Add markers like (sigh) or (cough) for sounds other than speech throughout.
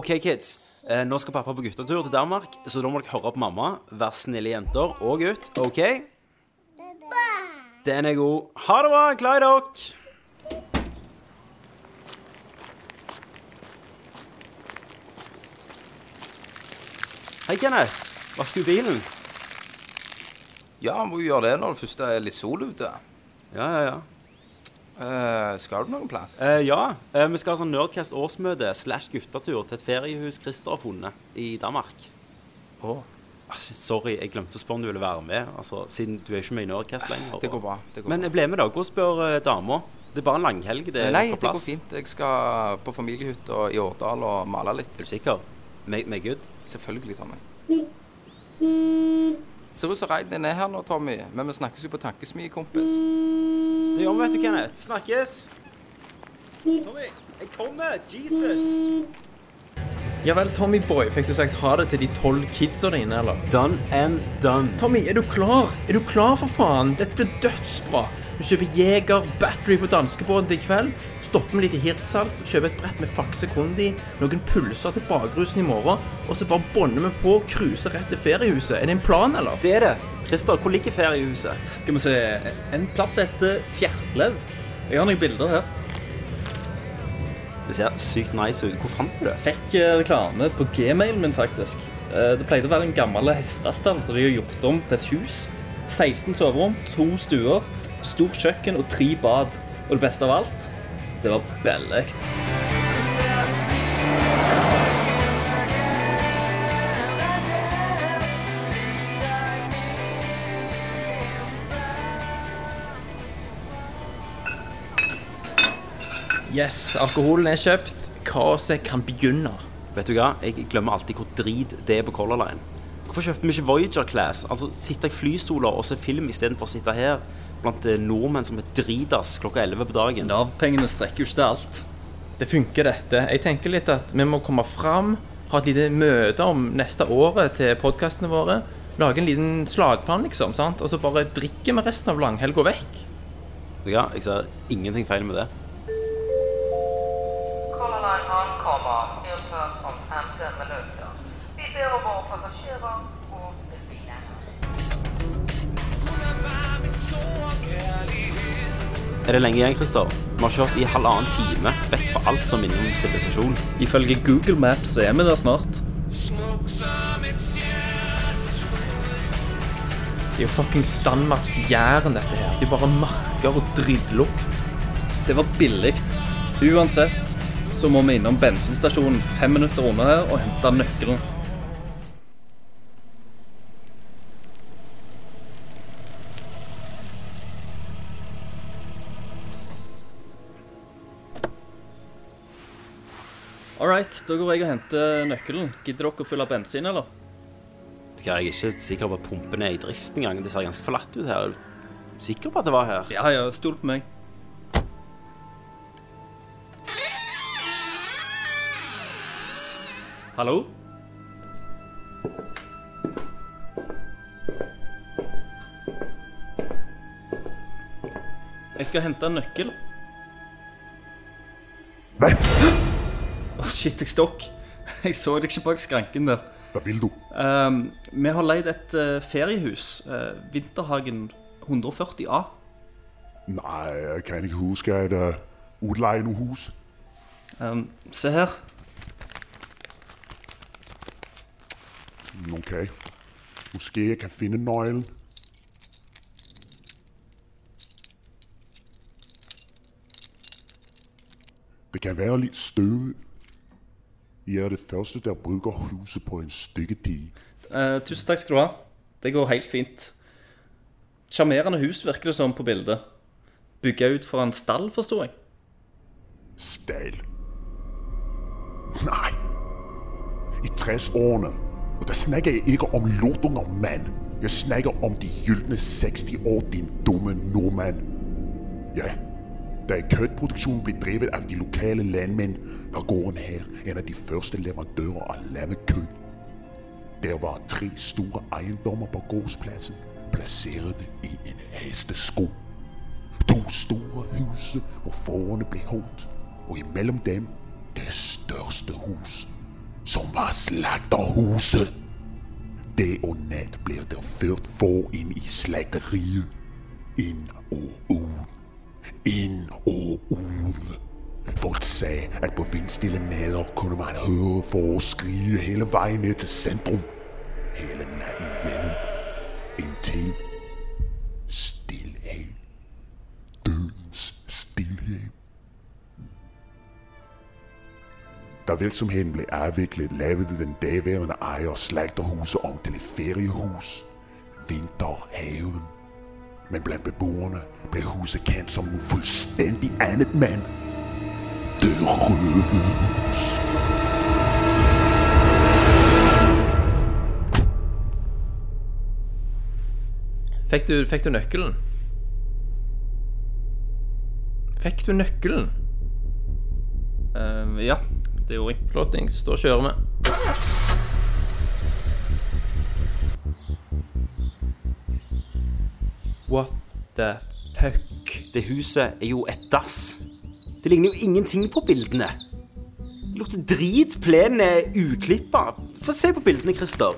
OK, kids. Eh, nå skal pappa på guttetur til Danmark, så da må dere høre på mamma. Vær snille jenter og gutt. OK? Den er god. Ha det bra. Glad i dere. Hei, Kenneth. Vasker du bilen? Ja, må jo gjøre det når det først er litt sol ute. Ja, ja, ja. Eh, skal du noen plass? Uh, ja, Uh, vi skal ha sånn Nerdcast årsmøte slash guttetur til et feriehus Christer har funnet i Danmark. Oh. Ah, sorry, jeg glemte å spørre om du ville være med, altså, siden du er ikke med i Nerdcast lenger. det går bra. Det går Men jeg ble med, da. Gå og spør uh, dama? Det er bare en langhelg. Det er Nei, på det går fint. Jeg skal på familiehytta i Årdal og male litt. Er du sikker? Med, med good? Selvfølgelig, Tommy. Ser ut som reiden er her nå, Tommy. Men vi snakkes jo på tankesmie, kompis. Det gjør vi, vet du, Kenneth. Snakkes. Tommy, jeg kommer. Jesus. Ja vel, Tommy Boy, fikk du sagt ha det til de tolv kidsa dine, eller? Done and done. Tommy, er du klar? Er du klar, for faen? Dette blir dødsbra. Vi kjøper Jeger Battery på danskebåten til i kveld. Stopper vi litt i Hirtshals, kjøper et brett med Faxe Kondi, noen pulser til bakrusen i morgen, og så bare bånder vi på og cruiser rett til feriehuset. Er det en plan, eller? Det er det. Christer, hvor ligger feriehuset? Skal vi se En plass heter Fjertlev. Jeg har noen bilder her. Det ser sykt nice ut. Hvor fant du det? Fikk eh, reklame på gmailen min, faktisk. Eh, Det pleide å være en gammel hestestall som de har gjort om til et hus. 16 soverom, to stuer, stort kjøkken og tre bad. Og det beste av alt, det var bellekt. Yes, alkoholen er kjøpt. Kaoset kan begynne. Vet du hva? Jeg glemmer alltid hvor drit det er på Color Line. Hvorfor kjøpte vi ikke Voyager Class? Altså Sitte i flystoler og se film istedenfor å sitte her blant eh, nordmenn som er dritas klokka 11 på dagen. Nav-pengene strekker jo ikke til alt. Det funker, dette. Jeg tenker litt at vi må komme fram, ha et lite møte om neste året til podkastene våre. Lage en liten slagplan, liksom. sant? Og så bare drikker vi resten av langhelga vekk. Ja? Jeg ser ingenting feil med det. Color Line ankommer. Tillförs om 15 minuter. Er det lenge igjen, Christer? Vi har kjørt i halvannen time vekk fra alt som minner om sivilisasjon. Ifølge Google Maps så er vi der snart. Det er jo fuckings Danmarks Jæren, dette her. Det er bare marker og drittlukt. Det var billig. Uansett så må vi innom bensinstasjonen fem minutter unna her og hente nøkkelen. All da går jeg og henter nøkkelen. Gidder dere å fylle bensin, eller? Jeg er ikke sikker på at pumpen er i drift engang. Det ser ganske forlatt ut her. Er du sikker på at det var her? Ja, ja, stol på meg. Hallo? Jeg skal hente en nøkkel. Hvad? Shit, jeg stokk. (laughs) Jeg så deg ikke bak skranken der. Hva vil du? Um, vi har leid et uh, feriehus. Uh, Vinterhagen 140A. Nei, jeg kan ikke huske at uh, udleje nogle hus. Um, se her. Ok. Måske jeg kan finne nøglen. Det kan være litt støvet. I er det første, der bruker huset på en stykke tid. Uh, tusen takk skal du ha. Det går helt fint. Sjarmerende hus, virker det som på bildet. Bygga ut for en stall, forsto jeg. Stall? Nei. I 60-årene. Og da snakker jeg ikke om lortunger, mann. Jeg snakker om de gyldne 60 år, din dumme nordmann. Ja, da kødproduktionen ble drevet av de lokale landmenn, var gården her en av de første leverandører av lammekød. Der var tre store ejendommer på gårdspladsen, placeret i en hestesko. To store huse, hvor fårene ble holdt, og imellom dem det største hus. som var slakterhuset. Dag og nat blir der ført får inn i slagteriet. Ind og ud. Ind og ud. Folk sagde, at på vindstille nader kunne man høre får skrige hele vejen ned til centrum. Hele natten gjennom. Indtil stillhed. Dødens stillhed. Da virksomheden blev afviklet, lavede den daværende ejer slagterhuset om til et feriehus. Vinterhaven. Men blandt beboerne blev huset kendt som en fuldstændig andet mand. Det røde hus. Fikk du, fikk du nøkkelen? Fikk du nøkkelen? Uh, ja, det gjorde jeg. Flottings. Da kjører vi. What the fuck? Det huset er jo et dass. Det ligner jo ingenting på bildene. Det lukter drit, plenen er uklippa. Få se på bildene, Christer.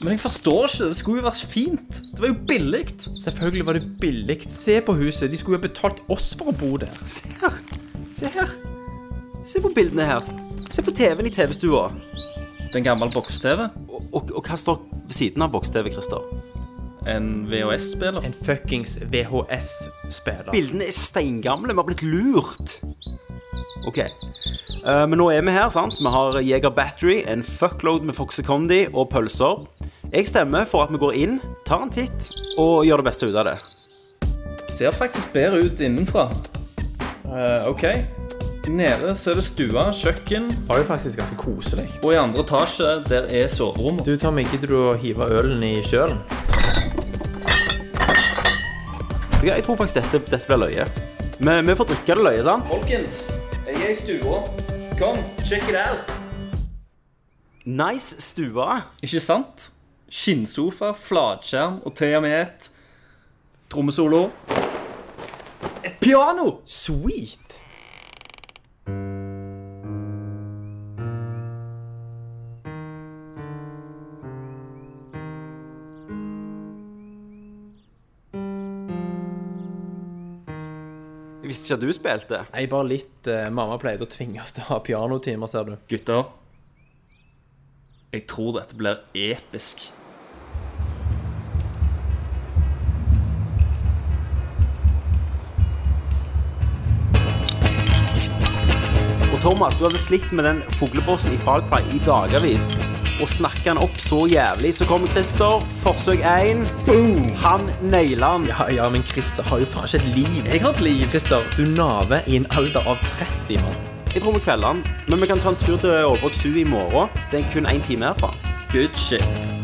Men jeg forstår ikke. Det skulle jo vært fint. Det var jo billig. Selvfølgelig var det billig. Se på huset. De skulle jo ha betalt oss for å bo der. Se her. Se her. Se på bildene her. Se på TV-en i TV-stua. Det er en gammel boks-TV. Og, og, og hva står ved siden av boks-TV, Christer? En VHS-spiller. En fuckings VHS-spiller. Bildene er steingamle. Vi har blitt lurt. OK. Uh, men nå er vi her, sant? Vi har Jeger Battery, en fuckload med Foxe Condi og pølser. Jeg stemmer for at vi går inn, tar en titt og gjør det beste ut av det. Ser faktisk bedre ut innenfra. Uh, OK. Nede så er det stua, kjøkken, Det var jo faktisk ganske koselig. og i andre etasje der er soverommet. Du, Tommy, gidder du å hive ølen i kjølen? Jeg tror faktisk dette, dette blir løye. Vi, vi får drikke det løye, sant? Folkens, jeg er i stua. Kom, check it out. Nice stua. Ikke sant? Skinnsofa, flatskjerm og til og med et trommesolo. Et piano! Sweet. Visste ikke at du spilte. Nei, bare litt eh, Mamma pleide å tvinge oss til å ha pianotimer, ser du. Gutter, jeg tror dette blir episk. Og Thomas, du hadde slitt med den fuglebossen i Far i dagevis. Og snakka han opp så jævlig. Så kommer Christer. Forsøk én. Han naila han. Ja, ja, men Christer har jo faen ikke et liv. Jeg har et liv. Christer, du naver i en alder av 30, mann. Jeg tror vi kvelder han. Men vi kan ta en tur til Aalborg Zoo i morgen. Det er kun én time herfra. Good shit.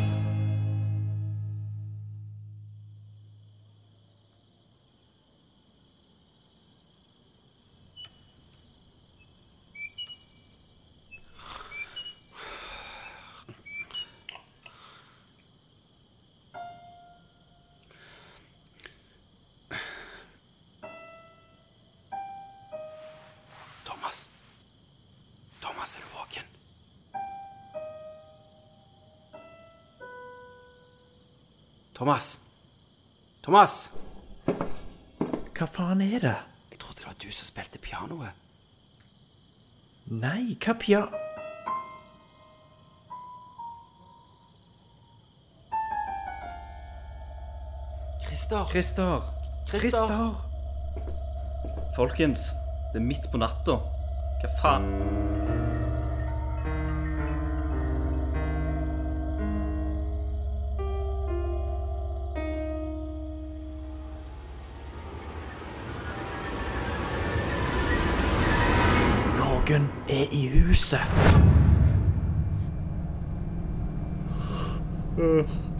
Thomas. Thomas. Hva faen er det? Jeg trodde det var du som spilte pianoet. Nei, hva pia... Christer. Christer. Christer. Folkens, det er midt på natta. Hva faen? Huset.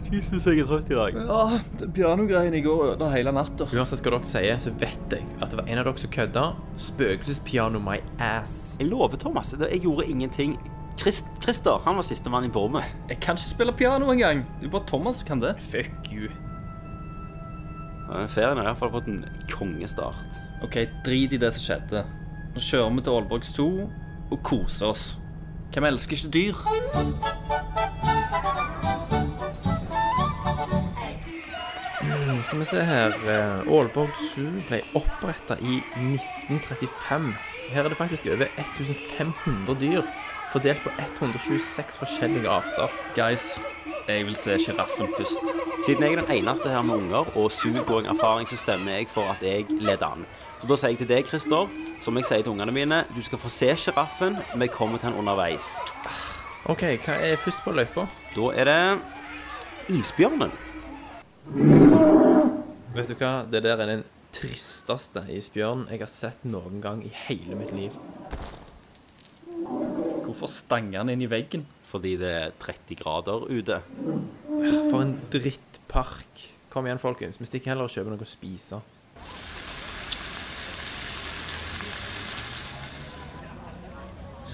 Jesus, jeg er trøtt i dag. Ja, det pianogreiene i går ødela hele natta. Uansett hva dere sier, så vet jeg at det var en av dere som kødda. Spøkelsespiano my ass. Jeg lover, Thomas. Jeg gjorde ingenting. Christ, Christer han var sistemann i bormet. Jeg kan ikke spille piano engang. Det er bare Thomas som kan det. Fuck you. Ja, den Ferien har i hvert fall fått en kongestart. OK, drit i det som skjedde. Nå kjører vi til Aalborg Zoo og kose oss. Hvem elsker ikke dyr? Mm, Skal vi se her eh, Aalborg Zoo ble oppretta i 1935. Her er det faktisk over 1500 dyr, fordelt på 126 forskjellige arter. Guys, jeg vil se sjiraffen først. Siden jeg er den eneste her med unger og supergoing-erfaring, så stemmer jeg for at jeg leder an. Så da sier jeg til deg, Christer, som jeg sier til ungene mine, du skal få se sjiraffen, vi kommer til den underveis. OK, hva er først på løypa? Da er det isbjørnen. Vet du hva, det der er den tristeste isbjørnen jeg har sett noen gang i hele mitt liv. Hvorfor stanger han inn i veggen? Fordi det er 30 grader ute. For en drittpark. Kom igjen, folkens. Vi stikker heller og kjøper noe å spise.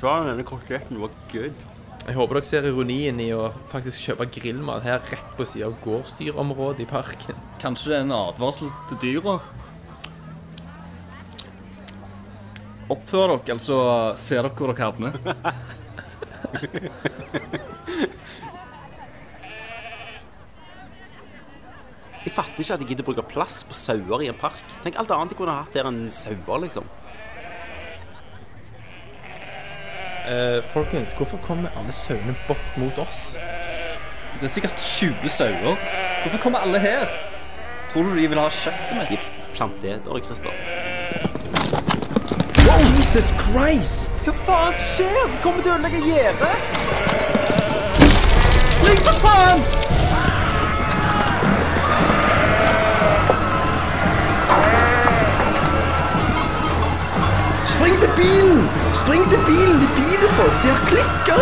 Svaret denne koteletten var good. Jeg håper dere ser ironien i å faktisk kjøpe grillmat her rett på siden av gårdsdyrområdet i parken. Kanskje det er en advarsel til dyra? Oppfør dere, altså ser dere hvor dere havner. Jeg fatter ikke at jeg gidder å bruke plass på sauer i en park. Tenk alt annet jeg kunne hatt der enn sauer, liksom. Eh, folkens, hvorfor kommer alle sauene bort mot oss? Det er sikkert 20 sauer. Hvorfor kommer alle her? Tror du de vil ha kjøttet mitt? De planteter, Christer. Jesus Christ! Hva faen skjer? De kommer til å ødelegge gjerdet! Spring til bilen! Spring til bilen! De biler på! De har klikker!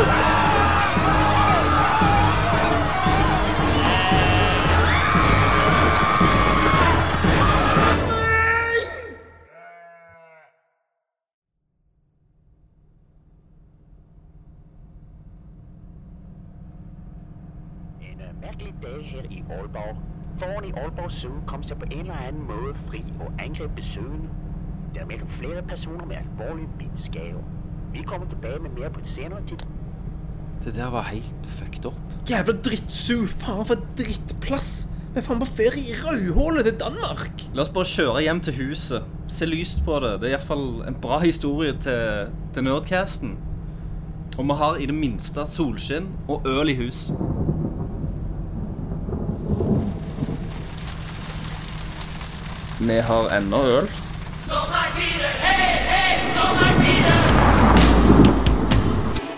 Øh, mærkelig dag her i Aalborg. Foran i Aalborg Zoo kom sig på en eller anden måde fri og angreb besøgende. Der er meldt flere personer med alvorlige bidskader. Vi kommer tilbage med mere på et senere tidspunkt. Det der var helt fucked up. Jævla drittsu! Faen for drittplass! Vi er faen på ferie i rødhålet til Danmark! La oss bare kjøre hjem til huset. Se lyst på det. Det er iallfall en bra historie til, til Nerdcasten. Og vi har i det minste solskinn og øl i hus. Vi har ennå øl.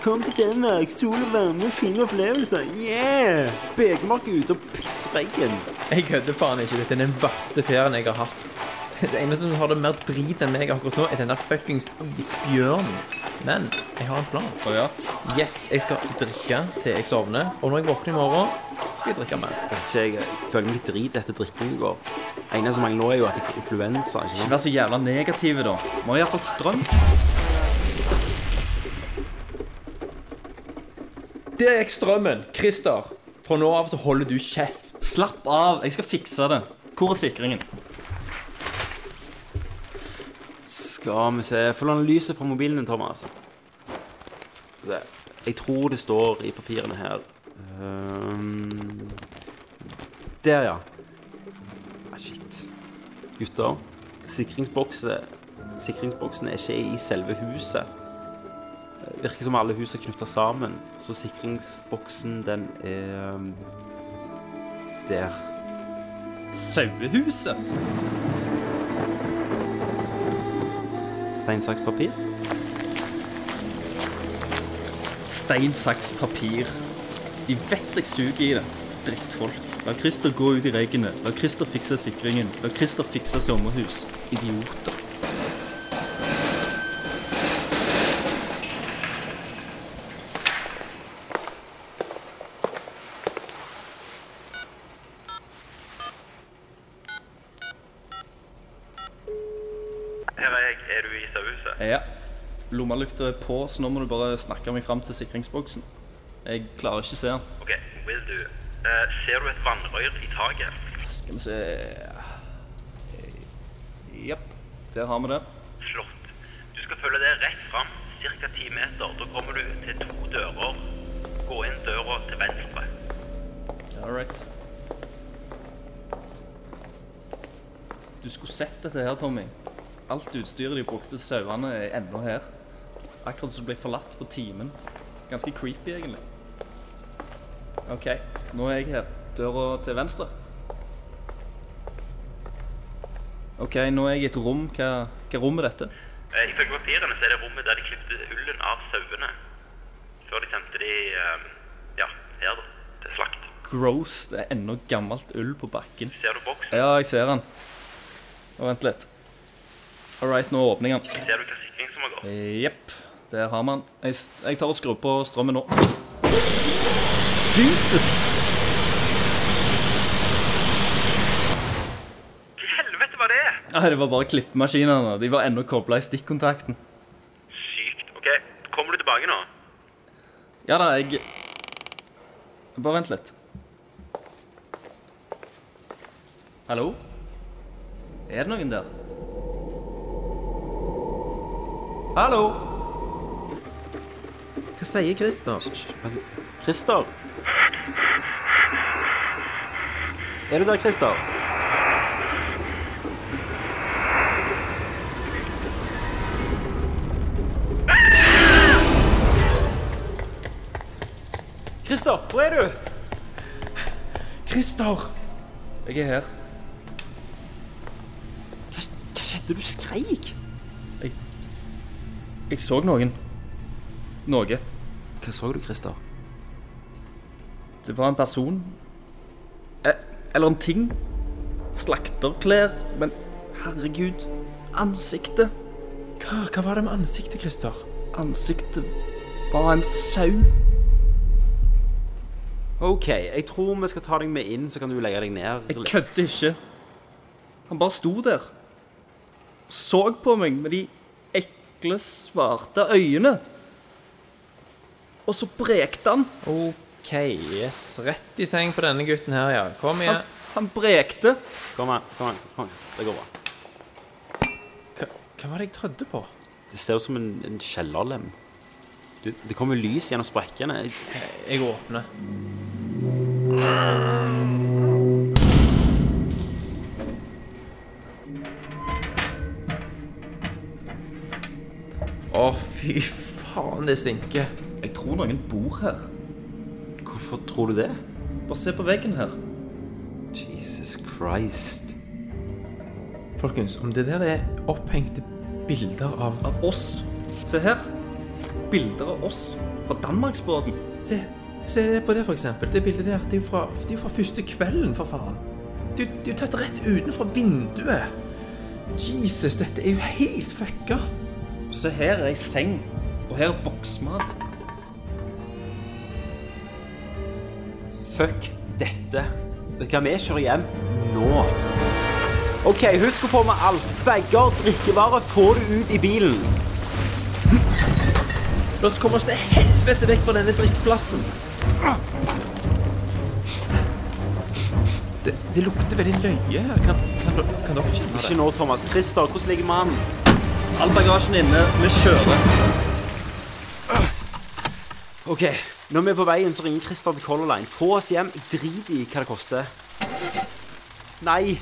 Kom til Danmark, sol og varme, fine opplevelser. Yeah! Begemark ute og pissregn. Jeg kødder faen ikke. Dette er den verste ferien jeg har hatt. Det eneste som har det mer drit enn meg akkurat nå, er den der fuckings isbjørnen. Men jeg har en plan. Oh, ja. Yes, jeg skal drikke til jeg sovner. Og når jeg våkner i morgen, skal jeg drikke mer. Vet ikke, jeg, jeg føler meg litt drit etter drikkingen i går. Eneste som mangler nå, er jo at det er influensa. ikke Ikke sant? vær så jævla negative, da. Må har iallfall strøm. Det er strømmen. Christer, fra nå av så holder du kjeft. Slapp av, jeg skal fikse det. Hvor er sikringen? Skal vi se Følg an lyset fra mobilen din, Thomas. Det. Jeg tror det står i papirene her. Ehm, der, ja. Gutter. Sikringsboksen Sikringsboksen er ikke i selve huset. Det virker som alle hus er knytta sammen. Så sikringsboksen, den er um, der. Sauehuset. Stein, saks, papir. Stein, saks, papir. De vet jeg suger i det. Drittfolk. La Christer gå ut i regnet. La Christer fikse sikringen. La Christer fikse sommerhus. Idioter. Her er jeg. Er du i sauehuset? Ja. Lommelykta er på, så nå må du bare snakke meg fram til sikringsboksen. Jeg klarer ikke å se den. Ok, will do. Eh, ser du et vannrør i taket? Skal vi se eh, Jepp, der har vi det. Flott. Du skal følge det rett fram, ca. ti meter. Da kommer du til to dører. Gå inn døra til venstre. All right. Du skulle sett dette her, Tommy. Alt utstyret de brukte til sauene, er ennå her. Akkurat som det ble forlatt på timen. Ganske creepy, egentlig. OK nå er jeg her. Døra til venstre. OK, nå er jeg i et rom. Hva, hva rom er dette? Eh, Ifølge papirene så er det rommet der de klippte ullen av sauene. Før de sendte de eh, ja, her da, til slakt. Gross. Det er ennå gammelt ull på bakken. Ser du boksen? Ja, jeg ser den. Og vent litt. All right, nå åpner jeg den. Ser du hva sikring som har gått? Jepp, der har man. Jeg, jeg tar og skrur på strømmen nå. Hva i helvete det? Nei, det var bare klippemaskinene. De var ennå kobla i stikkontakten. Sykt. Ok, kommer du tilbake nå? Ja da, jeg Bare vent litt. Hallo? Er det noen der? Hallo? Hva sier Christer? Christer? Er du der, Christer? Christer, hvor er du? Christer! Jeg er her. Hva, hva skjedde? Du skreik. Jeg så noen. Noe. Hva så du, Christer? Det var en person. Eh, eller en ting. Slakterklær. Men herregud. Ansiktet. Hva, hva var det med ansiktet, Christer? Ansiktet var en sau. OK, jeg tror vi skal ta deg med inn, så kan du legge deg ned. Jeg kødder ikke. Han bare sto der. Så på meg med de ekle, svarte øynene. Og så brekte han. OK, yes. Rett i seng på denne gutten her, ja. Kom igjen. han brekte. Kom an, kom an. Kom an. Det går bra. Hva, hva var det jeg trodde på? Det ser ut som en, en kjellerlem. Du, det kommer lys gjennom sprekkene. Jeg- Jeg åpner. Å, fy faen, det stinker. Jeg tror noen bor her. Hvorfor tror du det? Bare se på veggen her. Jesus Christ. Folkens, om det der er opphengte bilder av Av oss. Se her. Bilder av oss fra Danmarksbåten. Se, se på det, for eksempel. Det bildet der. Det er jo fra, er fra første kvelden, for faen. Det, er jo- det er jo tatt rett utenfor vinduet. Jesus, dette er jo helt fucka. Se her er ei seng. Og her er boksmat. Fuck dette. Vet du hva, vi kjører hjem nå. OK, husk å få med alt. Bager, drikkevarer, få det ut i bilen. La oss komme oss til helvete vekk fra denne drikkeplassen. Det, det lukter veldig løye her. Kan, kan, kan dere kjenne Ikke nå, Thomas. Christer, hvordan ligger mannen? All bagasjen inne. Vi kjører. OK, når vi er på veien, så ringer Christer til Color Line. Få oss hjem. Drit i hva det koster. Nei.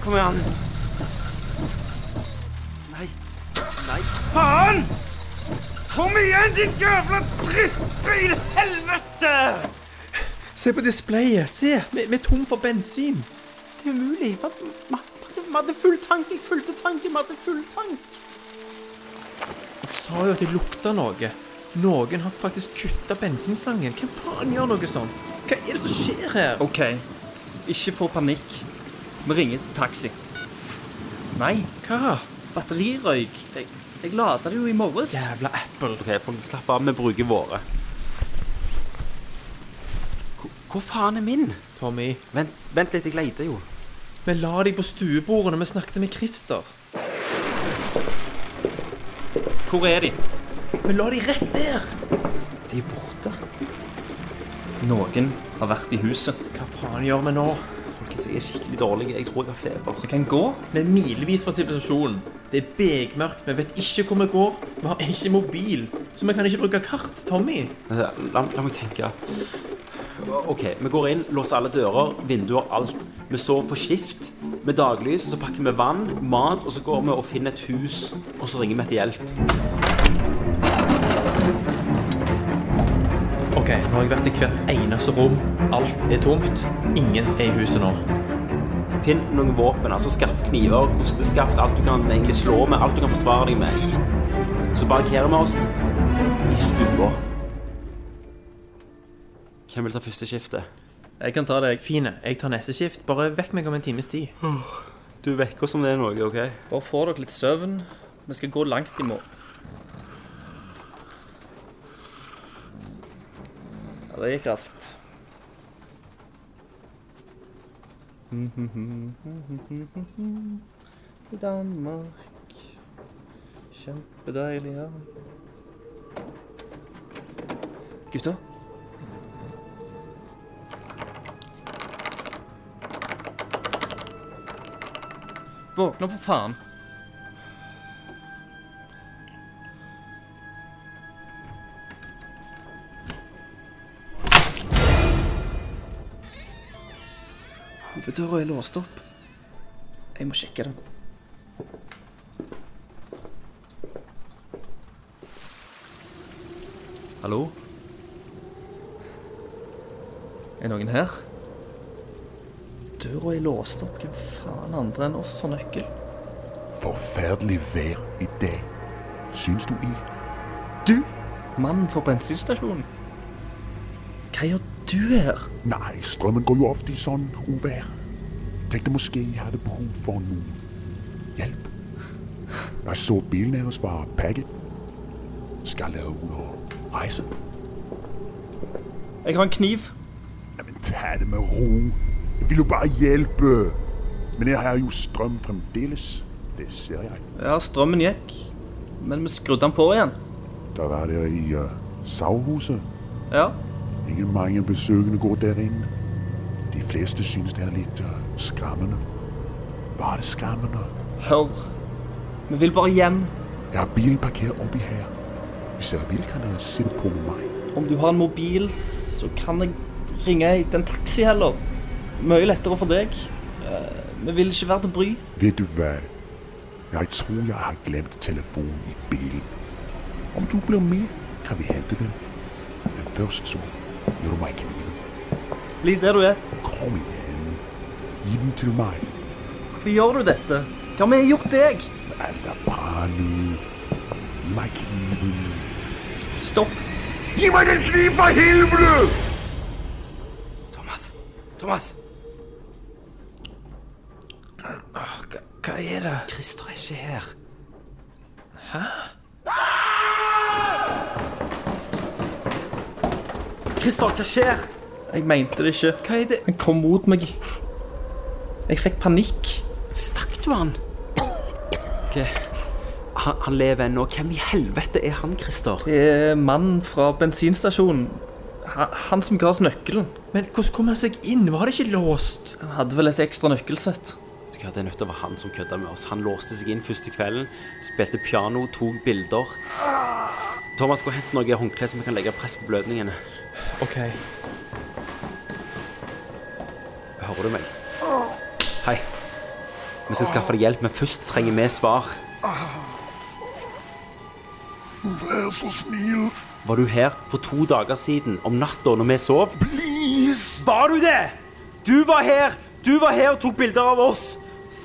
Kom igjen. Nei. Nei. Faen! Kom igjen, din jævla drittbil! Helvete! Se på displayet. Se, vi, vi er tom for bensin. Det er umulig. Vi hadde- full tank. Jeg fulgte tanken. Vi hadde full tank. Jeg sa jo at det lukta noe. Noen har faktisk kutta bensinslangen. Hvem faen gjør noe sånt? Hva er det som skjer her? OK. Ikke få panikk. Vi ringer taxi. Nei, Hva? batterirøyk. Jeg, jeg lada det jo i morges. Jævla Apple. OK, folk, slapp av. Vi bruker våre. Hvor, hvor faen er min? Tommy, Vent, vent litt, jeg leter jo. vi la deg på stuebordet når vi snakket med Christer. Hvor er de? Vi la de rett der. De er borte. Noen har vært i huset. Hva faen gjør vi nå? Folkens, jeg er skikkelig dårlig. Jeg tror jeg har feber. Vi kan gå. Vi er milevis fra sivilisasjonen. Det er begmørkt. Vi vet ikke hvor vi går. Vi har ikke mobil, så vi kan ikke bruke kart. Tommy. La, la meg tenke. OK, vi går inn, låser alle dører, vinduer, alt. Vi sover på skift med daglys, så pakker vi vann, mat, og så går vi og finner et hus, og så ringer vi etter hjelp. OK, nå har jeg vært i hvert eneste rom. Alt er tomt. Ingen er i huset nå. Finn noen våpen, altså skarpe kniver, kosteskaft, alt du kan egentlig slå med, alt du kan forsvare deg med. Så barrikerer vi oss i stua. Hvem vil ta første skiftet? Jeg kan ta deg. Fine. Jeg tar neste skift. Bare vekk meg om en times tid. Du vekker oss om det er noe, OK? Bare få dere litt søvn. Vi skal gå langt i morgen. Ja, det gikk raskt. I Danmark Kjempedeilig ja. Gutter? Våkne opp, for faen. Hoveddøra er låst opp. Jeg må sjekke den. Hallo? Er noen her? Døra er låst opp. Hvem faen andre enn oss har nøkkel? Forferdelig vær i dag. Syns du i. Du, mannen for bensinstasjonen. Hva gjør du her? Nei, strømmen går jo ofte i sånn uvær. Tenkte måske jeg hadde behov for noe hjelp. Jeg så bilen deres var pakket. Skal dere ut og reise? Jeg har en kniv. Jamen, ta det med ro. Jeg vil jo bare hjelpe. Men jeg har jo strøm fremdeles. Det ser jeg. Ja, strømmen gikk, men vi skrudde den på igjen. Da var dere i uh, Sauhuset. Ja. Ingen mange besøkende går der inn. De fleste synes det er litt uh, skremmende. Var det skremmende? Hør. Vi vil bare hjem. Jeg har bilen parkert oppi her. Hvis dere vil, kan dere sitte på meg. Om du har en mobil, så kan jeg ringe etter en taxi heller. Mye lettere for deg. Eh, Vi vil ikke være til bry. Vet du hva? Jeg tror jeg har glemt telefonen i bilen. Om du blir med, kan vi hente den. Men først så gir du meg kniven. Bli der du er. Kom igjen. Gi den til meg. Hvorfor gjør du dette? Hva har vi gjort deg? Er det nå. Gi meg kniven. Stopp. Gi meg den kniven, for helvete! Thomas! Thomas! Hva, hva er det? Christer er ikke her. Hæ? Christer, hva skjer? Jeg mente det ikke. Hva er det? Han kom mot meg. Jeg fikk panikk. Stakk du han? Ok, han, han lever ennå. Hvem i helvete er han, Christer? Det er mannen fra bensinstasjonen. Han, han som ga oss nøkkelen. Men hvordan kom han seg inn? Var det ikke låst? Han hadde vel et ekstra nøkkelsett. Det er nødt til å være han som kødda med oss. Han låste seg inn første kvelden, spilte piano, tok bilder. Thomas, gå og hent noe håndkle så vi kan legge press på blødningene. OK. Hører du meg? Hei. Vi skal skaffe deg hjelp, men først trenger vi svar. Vær så snill. Var du her for to dager siden, om natta, når vi sov? Please. Var du det? Du var her! Du var her og tok bilder av oss!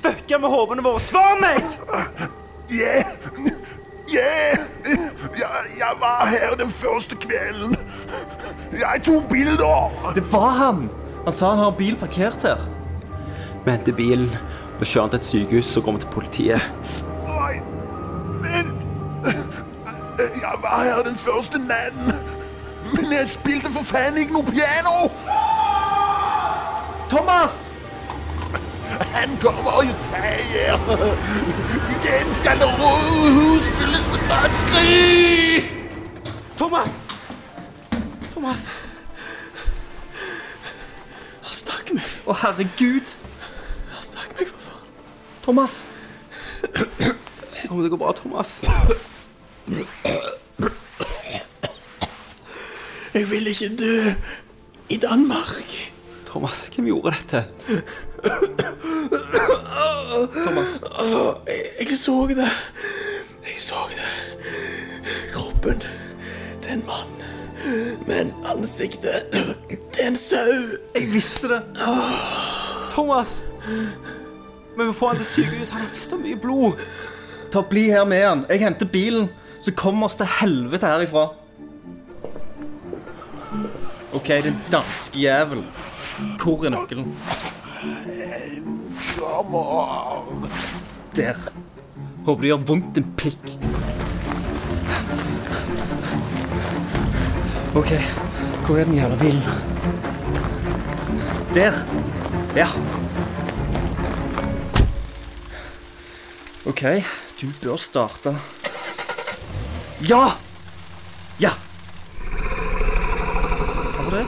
Fucka med hodene våre! Svar meg! Yeah. Yeah. Jeg, jeg var her den første kvelden. Jeg tok bilder. Det var han! Han sa han har bil parkert her. Vi henter bilen og kjører den til et sykehus, så går vi til politiet. Nei, men Jeg var her den første natten. Men jeg spilte for faen ikke noe piano. Thomas! Han kommer jo tager. Igen skal det røde hus fylles med dødskrig. Thomas! Thomas! Han stakk meg. Å, herregud. Han stakk meg, for faen. Thomas. Jeg håper det går bra, Thomas. Jeg vil ikke dø. I Danmark. Thomas, hvem gjorde dette? Thomas. Jeg så det. Jeg så det. Kroppen til en mann. Men ansiktet til en sau. Jeg visste det. Thomas! Vi får han til sykehus. Han har mista mye blod. Ta Bli her med han. Jeg henter bilen, så kommer oss til helvete herifra. OK, den danske jævel. Hvor er nøkkelen? Der. Håper det gjør vondt, en pikk. OK, hvor er den jævla bilen? Der. Ja. OK, du bør starte. Ja! Ja! Hva var det?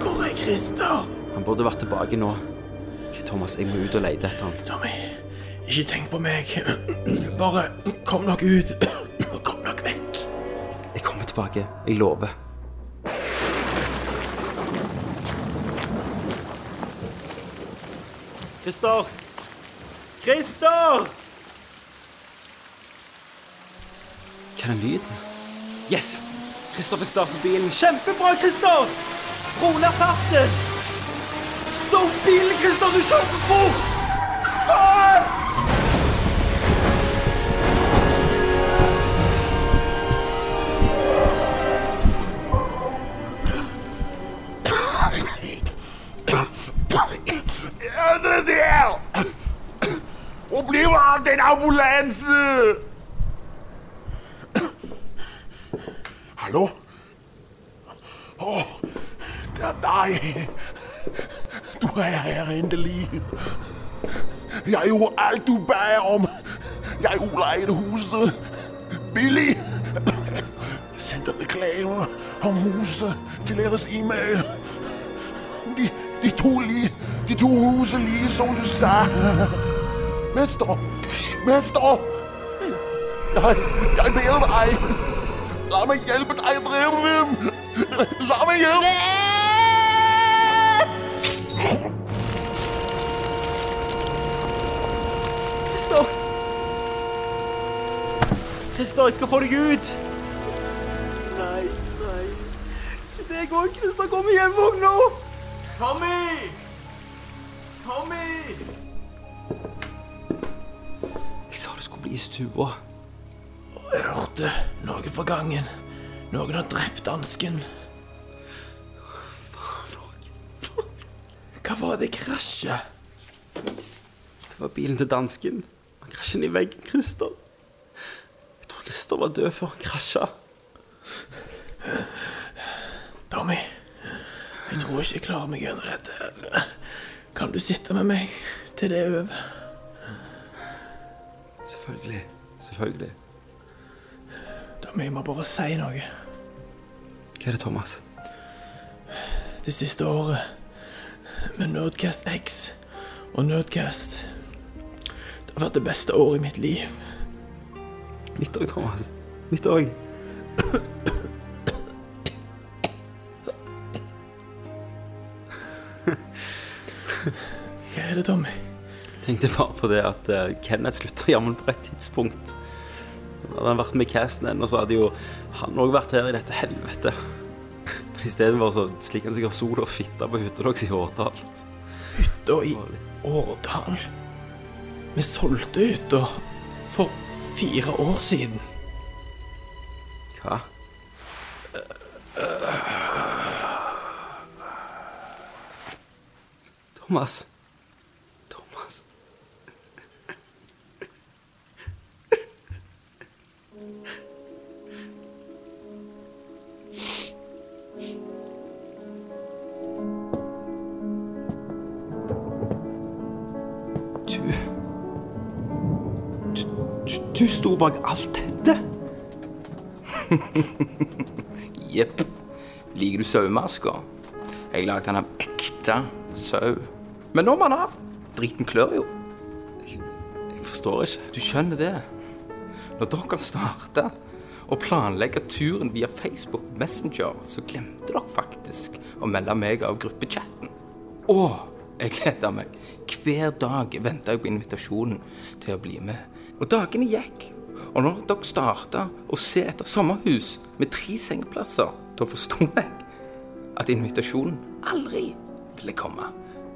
Hvor er Christer? Han burde vært tilbake nå. Ok, Thomas, jeg må ut og lete etter han. Tommy, ikke tenk på meg. Bare kom dere ut. Kom dere vekk. Jeg kommer tilbake. Jeg lover. Christer! Christer! Hva er den lyden? Yes! Christer fikk starte bilen. Kjempebra, Christer! Rolig farten! Stopp bilen, Christer! Du kjører for fort! Ambulanse? Hallo? Åh, det er deg. Du er her endelig. Jeg gjorde alt du ba om. Jeg udlejede huset. Billig. Sendte reklame om huset til deres e-mail. De, de to, lige, de to huset lige som du sa. Mester, mester. Jeg, jeg ber deg! La meg hjelpe deg, dem. Lad mig hjælpe. Christer! Christer, jeg skal få deg ut! Nei, nei. Ikke det òg. Christer, kom hjem òg nå! Tommy! Tommy! I stua. Jeg hørte noe fra gangen. Noen har drept dansken. Hva var det krasjet? Det var bilen til dansken. Han krasja inn i veggen, Christer. Jeg tror Christer var død før han krasja. Tommy, jeg tror ikke jeg klarer meg gjennom dette. Kan du sitte med meg til det er over? Selvfølgelig. Selvfølgelig. Jeg må bare si noe. Hva er det, Thomas? Det siste året med Nerdcast X og Nerdcast Det har vært det beste året i mitt liv. Mitt òg, Thomas. Mitt òg. Hva er det, Tommy? Tenkte bare på det at uh, Kenneth slutta jammen på et tidspunkt. Hadde han vært med i casten ennå, så hadde jo han òg vært her i dette helvete. (laughs) Men istedenfor så slikker han sikkert sol og fitte på hytta deres i Årdal. Hytta i Årdal. Vi solgte hytta for fire år siden. Hva? Thomas. Du, sto bak alt dette? (laughs) Jepp. Liker du sauemasker? Jeg lagde den av ekte sau. Men nå må den av, driten klør jo. Jeg forstår ikke. Du skjønner det. Når dere starta å planlegge turen via Facebook Messenger, så glemte dere faktisk å melde meg av gruppechatten. Å, jeg gleder meg. Hver dag venta jeg på invitasjonen til å bli med. Og dagene gikk. Og når dere starta å se etter sommerhus med tre sengeplasser, da forsto jeg at invitasjonen aldri ville komme.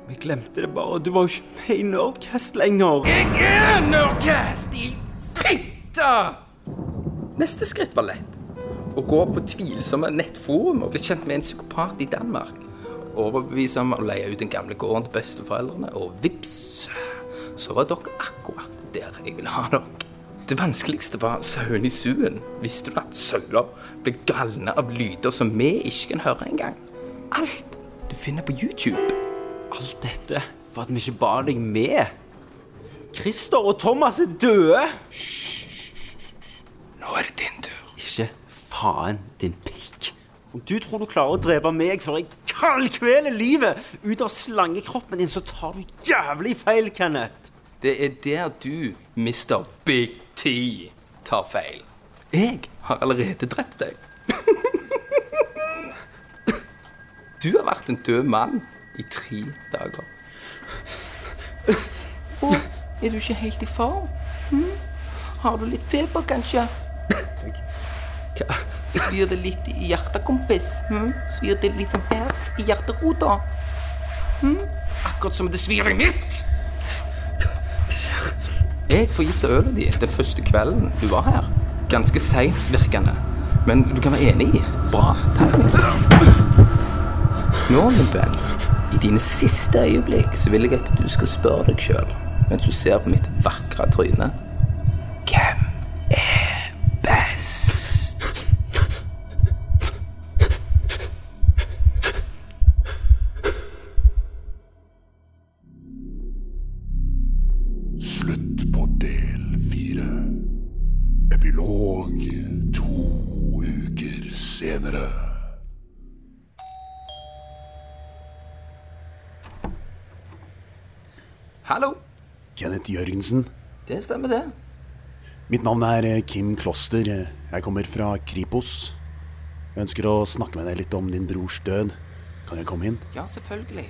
Vi glemte det bare. Du var jo ikke med i Nerdcast lenger. Jeg er Nerdcast i fitte! Neste skritt var lett. Å gå på tvilsomme nettforum og bli kjent med en psykopat i Danmark. Overbevise ham om å leie ut den gamle gården til besteforeldrene, og vips, så var dere akkurat der jeg vil ha dere. Det vanskeligste var sauene i suen. Visste du at sauer blir galne av lyder som vi ikke kan høre engang? Alt du finner på YouTube. Alt dette for at vi ikke ba deg med. Christer og Thomas er døde. Nå er det din tur. Ikke faen din pikk. Om du tror du klarer å drepe meg før jeg kaldkveler livet ut av slangekroppen din, så tar du jævlig feil, Kenneth. Det er der du, Mr. Big T, tar feil. Jeg har allerede drept deg. Du har vært en død mann i tre dager. Og er du ikke helt i form? Hm? Har du litt feber, kanskje? Hva? Svir det litt i hjertet, kompis? Hm? Svir det litt som her, i hjerterota? Hm? Akkurat som det svir i mitt. Jeg forgifta ølet ditt den første kvelden du var her. Ganske seint virkende. Men du kan være enig i. Bra timing. Nå, min venn, i dine siste øyeblikk så vil jeg at du skal spørre deg sjøl, mens du ser på mitt vakre tryne Hvem er Kenneth Jørgensen. Det stemmer, det. Mitt navn er eh, Kim Kloster. Jeg kommer fra Kripos. Jeg ønsker å snakke med deg litt om din brors død. Kan jeg komme inn? Ja, selvfølgelig.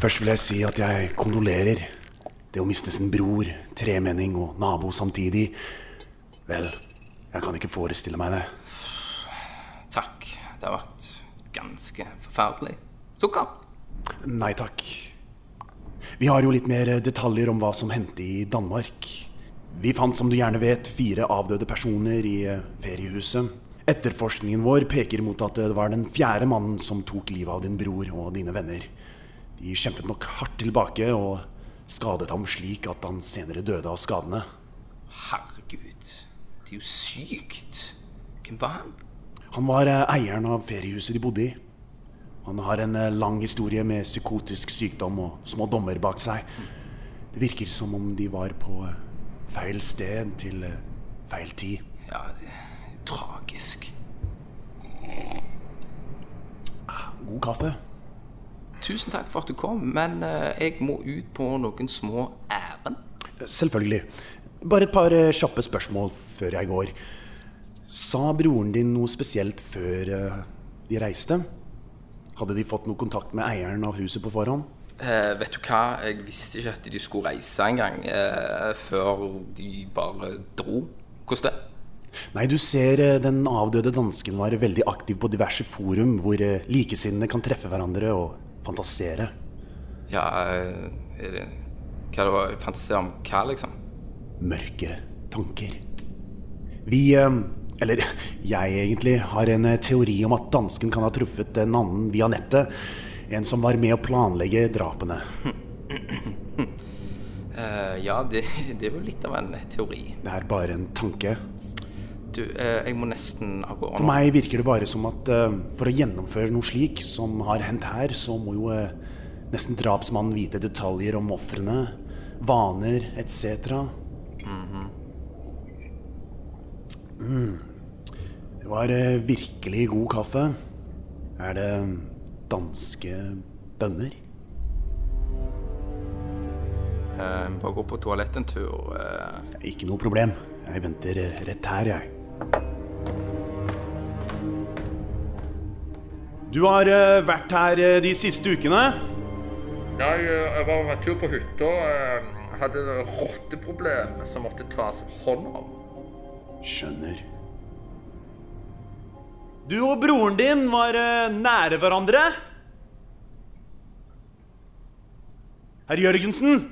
Først vil jeg si at jeg kondolerer. Det å miste sin bror, tremenning og nabo samtidig Vel, jeg kan ikke forestille meg det. Takk. Det har vært ganske forferdelig. Sukker. Nei takk. Vi har jo litt mer detaljer om hva som hendte i Danmark. Vi fant, som du gjerne vet, fire avdøde personer i eh, feriehuset. Etterforskningen vår peker mot at det var den fjerde mannen som tok livet av din bror og dine venner. De kjempet nok hardt tilbake og skadet ham slik at han senere døde av skadene. Herregud. Det er jo sykt. Hvem var han? Han var eh, eieren av feriehuset de bodde i. Han har en eh, lang historie med psykotisk sykdom og små dommer bak seg. Det virker som om de var på eh, feil sted til eh, feil tid. Ja, det er tragisk. God kaffe. Tusen takk for at du kom, men jeg må ut på noen små ærend. Selvfølgelig. Bare et par kjappe spørsmål før jeg går. Sa broren din noe spesielt før de reiste? Hadde de fått noe kontakt med eieren av huset på forhånd? Eh, vet du hva, jeg visste ikke at de skulle reise engang, eh, før de bare dro. Hvordan det? Nei, du ser eh, den avdøde dansken var veldig aktiv på diverse forum hvor eh, likesinnede kan treffe hverandre og fantasere. Ja, eh, er det Hva det var Fantasere om hva, liksom? Mørke tanker. Vi, eh, eller jeg egentlig, har en eh, teori om at dansken kan ha truffet en annen via nettet. En som var med å planlegge drapene. Uh, (clears throat) ja, det, (laughs) det er jo litt av en teori. Det er bare en tanke. Du, uh, jeg må nesten av For meg virker det bare som at uh, for å gjennomføre noe slik som har hendt her, så må jo nesten drapsmannen vite detaljer om ofrene, vaner etc. mm. Det var eh, virkelig god kaffe. Er det danske bønner? Eh, bare gå på toalettet en tur. Eh. Ikke noe problem. Jeg venter rett her, jeg. Du har vært her de siste ukene. Nei, jeg var en tur på hytta. Jeg Hadde et rotteproblem som måtte tas hånd om. Skjønner. Du og broren din var eh, nære hverandre. Herr Jørgensen.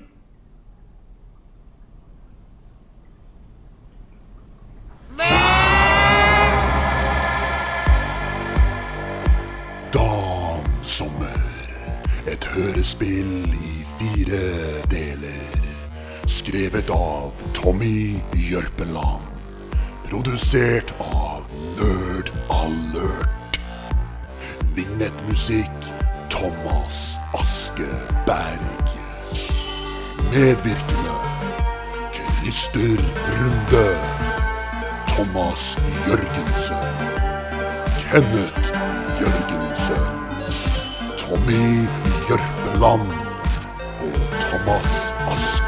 Dansommer. Et hørespill i fire deler. Skrevet av Tommy Jørpeland. Produsert av Nerd Alert. Vignettmusikk Thomas Askeberg. Medvirkende Christer Runde. Thomas Jørgensen. Kenneth Jørgensen. Tommy Jørpeland og Thomas Aske.